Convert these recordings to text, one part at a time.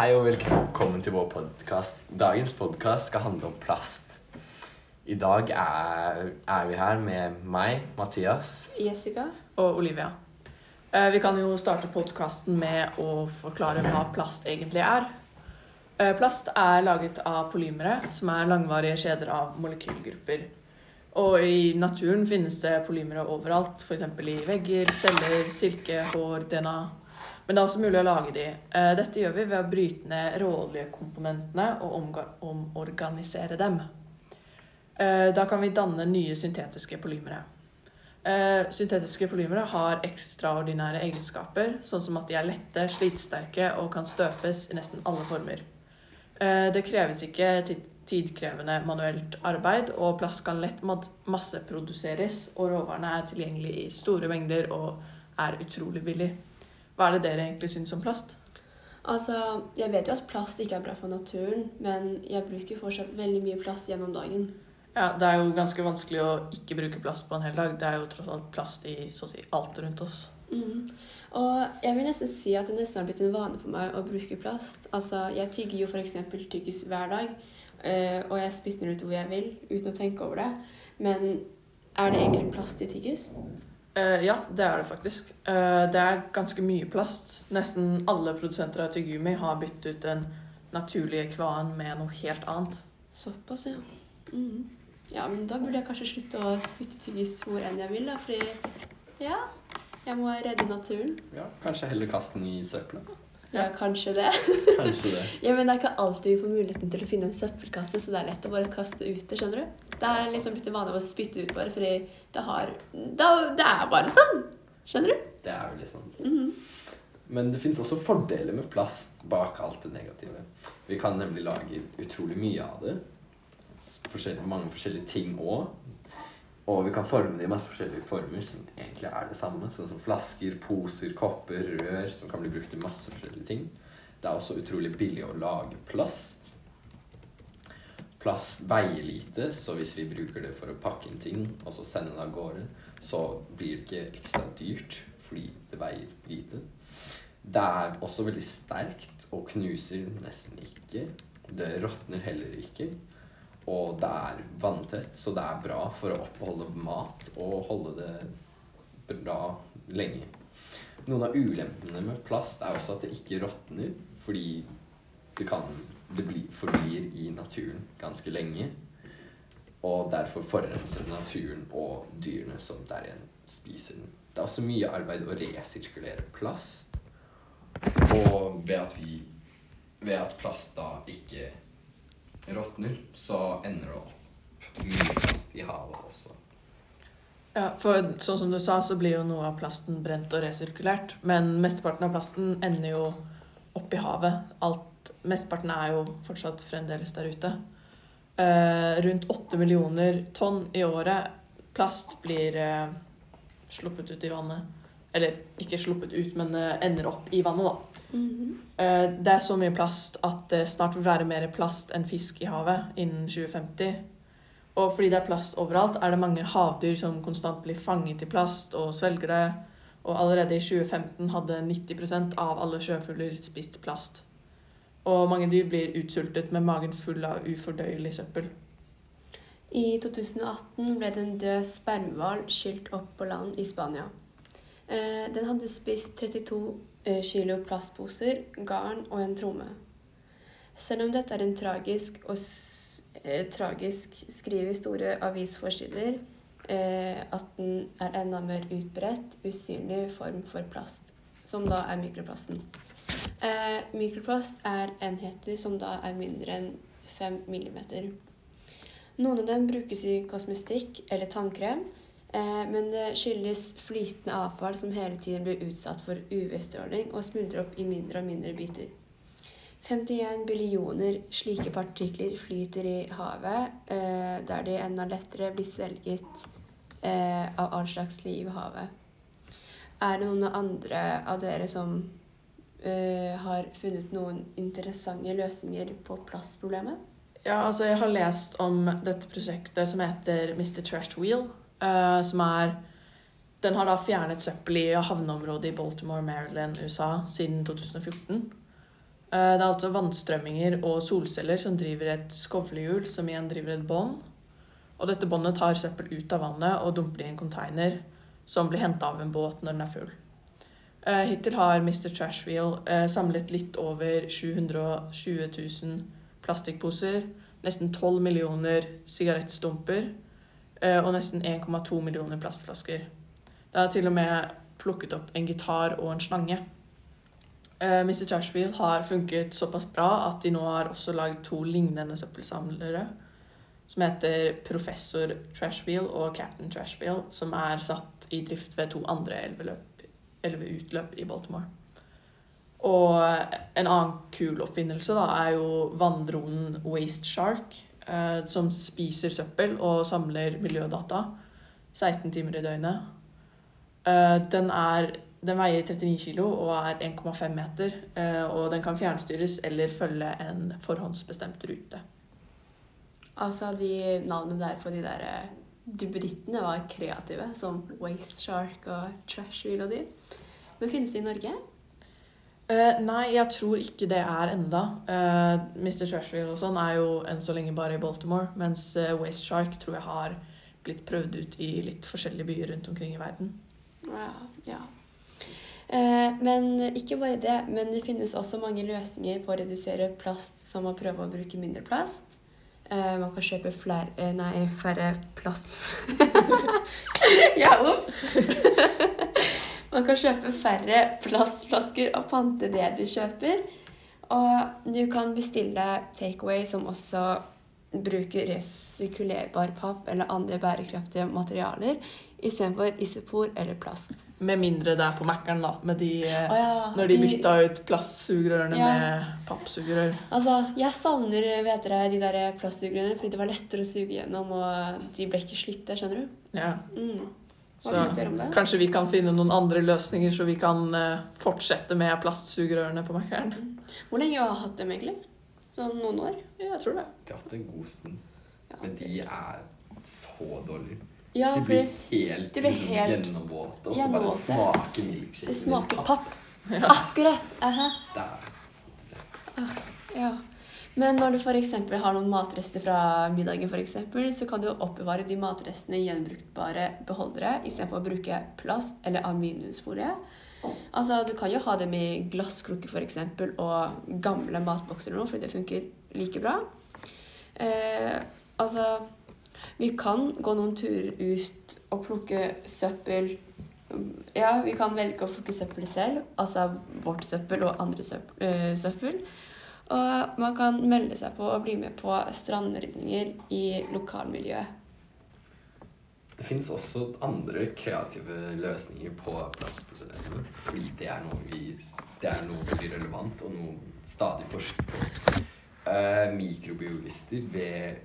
Hei og velkommen til vår podkast. Dagens podkast skal handle om plast. I dag er, er vi her med meg, Mathias. Jessica. og Olivia. Eh, Vi kan jo starte podkasten med å forklare hva plast egentlig er. Eh, Plast er laget av polymere, som er langvarige kjeder av molekylgrupper. Og i naturen finnes det polymere overalt, f.eks. i vegger, celler, silke, hår, DNA. Men det er også mulig å lage de. Eh, Dette gjør vi ved å bryte ned råoljekomponentene og omorganisere dem. Eh, Da kan vi danne nye syntetiske polymere. Eh, syntetiske polymere har ekstraordinære egenskaper, sånn som at de er lette, slitesterke og kan støpes i nesten alle former. Det kreves ikke tidkrevende manuelt arbeid, og plast kan lett masseproduseres, og råvarene er tilgjengelig i store mengder og er utrolig billig. Hva er det dere egentlig syns om plast? Altså, jeg vet jo at plast ikke er bra for naturen, men jeg bruker fortsatt veldig mye plast gjennom dagen. Ja, Det er jo ganske vanskelig å ikke bruke plast på en hel dag. Det er jo tross alt plast i så å si alt rundt oss. Mm. Og jeg vil nesten si at det nesten har blitt en vane for meg å bruke plast. Altså, jeg tygger jo f.eks. tyggis hver dag, eh, og jeg spytter ut hvor jeg vil uten å tenke over det. Men er det egentlig plast i tyggis? Eh, ja, det er det faktisk. Uh, det er ganske mye plast. Nesten alle produsenter av tyggegummi har byttet ut den naturlige kvaen med noe helt annet. Såpass, ja. Mm. Ja, men da burde jeg kanskje slutte å spytte tyggis hvor enn jeg vil, da, fordi ja, jeg må redde naturen. Ja, Kanskje heller kaste den i søpla. Ja, kanskje det. Kanskje det. Ja, men det er ikke alltid vi får muligheten til å finne en søppelkasse, så det er lett å bare kaste ut det, skjønner du? Det er liksom blitt en vane å spytte ut bare, fordi det har Det, det er bare sånn! Skjønner du? Det er veldig sant. Mhm. Men det fins også fordeler med plast bak alt det negative. Vi kan nemlig lage utrolig mye av det. Forskjellige, mange forskjellige ting òg. Og vi kan forme det i masse forskjellige former som egentlig er det samme. Sånn som flasker, poser, kopper, rør, som kan bli brukt i masse forskjellige ting. Det er også utrolig billig å lage plast. Plast veier lite, så hvis vi bruker det for å pakke inn ting og så sende det av gårde, så blir det ikke ekstra dyrt fordi det veier lite. Det er også veldig sterkt og knuser nesten ikke. Det råtner heller ikke. Og det er vanntett, så det er bra for å oppholde mat og holde det bra lenge. Noen av ulempene med plast er også at det ikke råtner, fordi det, kan, det bli, forblir i naturen ganske lenge. Og derfor forurenser naturen og dyrene som der igjen spiser den. Det er også mye arbeid å resirkulere plast. Og ved at vi Ved at plast da ikke råtner, så ender det opp mye plast i havet også. Ja, for sånn som du sa, så blir jo noe av plasten brent og resirkulert. Men mesteparten av plasten ender jo oppi havet. Alt, mesteparten er jo fortsatt fremdeles der ute. Eh, rundt 8 millioner tonn i året plast blir eh, sluppet ut i vannet. Eller ikke sluppet ut, men eh, ender opp i vannet, da. Mm -hmm. Det er så mye plast at det snart vil være mer plast enn fisk i havet innen 2050. Og fordi det er plast overalt, er det mange havdyr som konstant blir fanget i plast og svelger det. Og allerede i 2015 hadde 90% av alle sjøfugler spist plast. Og mange dyr blir utsultet med magen full av ufordøyelig søppel. I 2018 ble det en død spermhval skylt opp på land i Spania. Eh, Den hadde spist 32 eh, kilo plastposer, garn og en tromme. Selv om dette er en tragisk og eh, tragisk skriver store avisforsider eh, at den er enda mer utbredt, usynlig form for plast, som da er mikroplasten. Eh, mikroplast er enheter som da er mindre enn 5 millimeter. Noen av dem brukes i kosmestikk eller tannkrem, men det skyldes flytende avfall som hele tiden blir utsatt for UV-stråling og smuldrer opp i mindre og mindre biter. 51 billioner slike partikler flyter i havet, eh, der de enda lettere blir svelget eh, av all slags liv i havet. Er det noen andre av dere som eh, har funnet noen interessante løsninger på plastproblemet? Ja, altså jeg har lest om dette prosjektet som heter Mr. Trash Wheel. Eh, som er Den har da fjernet søppel i havneområdet i Baltimore, Maryland, USA siden 2014. Uh, Det er altså vannstrømminger og solceller som driver et skovlehjul, som igjen driver et bånd. Og dette båndet tar søppel ut av vannet og dumper det i en container, som blir henta av en båt når den er full. Uh, Hittil har Mr. Trashwheel eh, samlet litt over 720 000 plastikkposer, nesten 12 millioner sigarettstumper eh, og nesten 1,2 millioner plastflasker. Det er til og med plukket opp en gitar og en slange. Eh, Mr. Trashwheel har funket såpass bra at de nå har også lagd to lignende søppelsamlere. Som heter Professor Trashfield og Captain Trashfield, som er satt i drift ved to andre elveutløp i Baltimore. Og en annen kul oppfinnelse da, er jo vanndronen Waste Shark, eh, som spiser søppel og samler miljødata 16 timer i døgnet. Eh, den, er, den veier 39 kilo og er 1,5 meter, eh, og den kan fjernstyres eller følge en forhåndsbestemt rute. Altså, de navnene der på de der eh, duppedittene var kreative, som Waste Shark og Trashwheel og de. Men finnes de i Norge? Eh, nei, jeg tror ikke det er enda. Uh, Mr. Trashwheel og sånn er jo enn så lenge bare i Baltimore, mens uh, Waste Shark tror jeg har blitt prøvd ut i litt forskjellige byer rundt omkring i verden. Ja. ja. Eh, men ikke bare det, men det finnes også mange løsninger på å redusere plast, som å prøve å bruke mindre plast. Man kan kjøpe flere Nei, færre plast... ja, ops! Man kan kjøpe færre plastflasker og pante det du kjøper. Og du kan bestille takeaway som også bruker resirkulerbar papp eller andre bærekraftige materialer istedenfor isopor eller plast. Med mindre det er på Mækkern, da. Med de, oh, ja, når de de- bytta ut plastsugerørene Ja. med pappsugerør. Altså, jeg savner vet dere, de der plastsugerørene fordi det var lettere å suge gjennom, og de ble ikke slitte, skjønner du? Ja. Mm. Hva Så syns dere om det? kanskje vi kan finne noen andre løsninger, så vi kan uh, fortsette med plastsugerørene på Mækkern. Hvor lenge har jeg hatt dem, egentlig? Sånn noen år? Ja, jeg tror det. De har hatt en god stund, men de er så dårlige. ja De blir helt, de blir liksom, helt gjennomvåte, og så bare smaker milkshake. det smaker papp. Ja. Akkurat! Aha. Der. Ja. Men når du f.eks. har noen matrester fra middagen, for eksempel, så kan du oppbevare de matrestene i gjenbrukbare beholdere istedenfor å bruke plast eller aluminiumsfolie. Altså, Du kan jo ha dem i glasskrukker f.eks. og gamle matbokser eller noe, fordi det funker like bra. Eh, altså Vi kan gå noen turer ut og plukke søppel. Ja, vi kan velge å plukke søppel selv, altså vårt søppel og andre søppel. eh, søppel. Og man kan melde seg på og bli med på strandrydninger i lokalmiljøet. Det finnes også andre kreative løsninger på plastproblemet. Fordi det er noe vi Det er noe veldig relevant, og noe stadig forsker på. Eh, mikrobiolister ved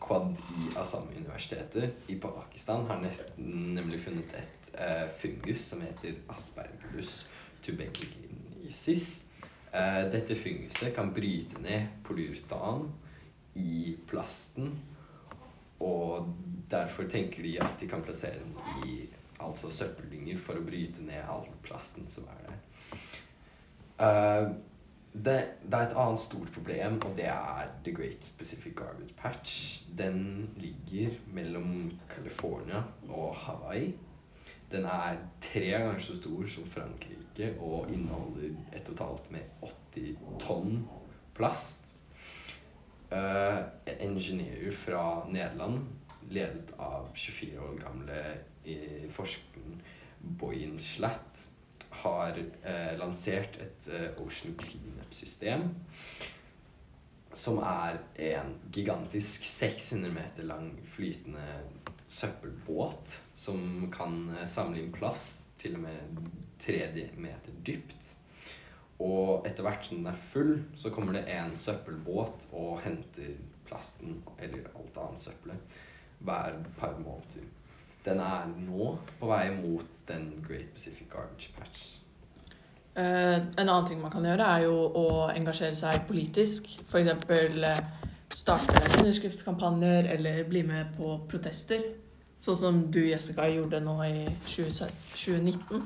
Quad i Assam-universitetet i Pakistan har nemlig funnet et eh, fungus som heter Aspergillus tuberculosis. Eh, dette funguset kan bryte ned polyrtan i plasten og derfor tenker de at de kan plassere den i altså søppeldynger for å bryte ned all plasten som er der. Uh, det, det er et annet stort problem, og det er The Great Pacific Garbage Patch. Den ligger mellom California og Hawaii. Den er tre ganger så stor som Frankrike og inneholder et totalt med 80 tonn plast. Uh, ingeniører fra Nederland, ledet av 24 år gamle eh, forskeren Boyen Slatt, har uh, lansert et uh, Ocean Cleanup-system. Som er en gigantisk 600 meter lang flytende søppelbåt som kan eh, samle inn plast til og med 30 meter dypt. Og etter hvert som den er full, så kommer det en søppelbåt og henter plasten eller alt annet søppelet hver par måneder. Den er nå på vei mot den Great Pacific Garbage Patch. Uh, en annen ting man kan gjøre, er jo å engasjere seg politisk. F.eks. Eh, starte underskriftskampanjer eller bli med på protester. Sånn som du, Jessica, gjorde nå i 2019.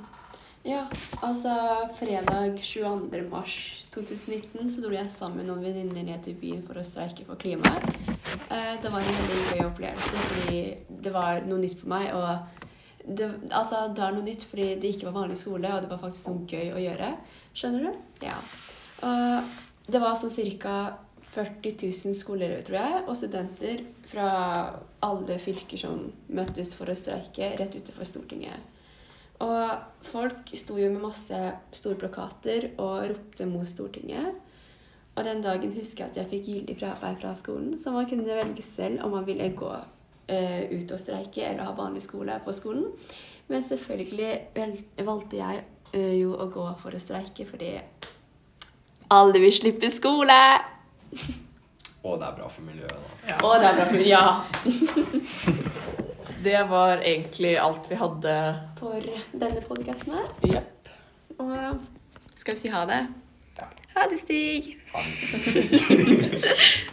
Ja, altså fredag 22. mars 2019 så dro jeg sammen med noen venninner ned til byen for å streike for klimaet. Eh, det var en veldig gøy opplevelse fordi det var noe nytt for meg. Og det, altså, det er noe nytt fordi det ikke var vanlig skole, og det var faktisk noe gøy å gjøre. Skjønner du? Ja. Og det var sånn ca. 40 000 skoleelever, tror jeg, og studenter fra alle fylker som møttes for å streike rett utenfor Stortinget. Og folk sto jo med masse store plakater og ropte mot Stortinget. Og den dagen husker jeg at jeg fikk gyldig fravær fra skolen, så man kunne velge selv om man ville gå eh, ut og streike eller ha vanlig skole på skolen. Men selvfølgelig valgte jeg eh, jo å gå for å streike fordi alle vil slippe skole! Og det er bra for miljøet, da. Ja. Og det er bra for Ja! Det var egentlig alt vi hadde. For denne podkasten her. Yep. Og skal vi si ha det? Ja. Ha det, Stig. Ha det.